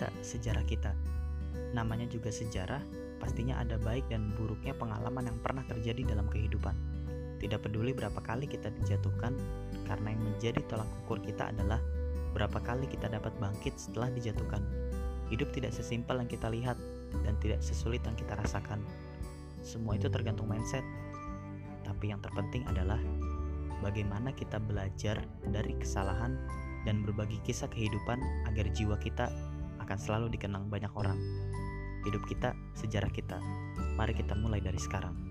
kita, sejarah kita. Namanya juga sejarah, pastinya ada baik dan buruknya pengalaman yang pernah terjadi dalam kehidupan. Tidak peduli berapa kali kita dijatuhkan, karena yang menjadi tolak ukur kita adalah berapa kali kita dapat bangkit setelah dijatuhkan. Hidup tidak sesimpel yang kita lihat dan tidak sesulit yang kita rasakan. Semua itu tergantung mindset. Tapi yang terpenting adalah bagaimana kita belajar dari kesalahan dan berbagi kisah kehidupan agar jiwa kita akan selalu dikenang banyak orang. Hidup kita, sejarah kita. Mari kita mulai dari sekarang.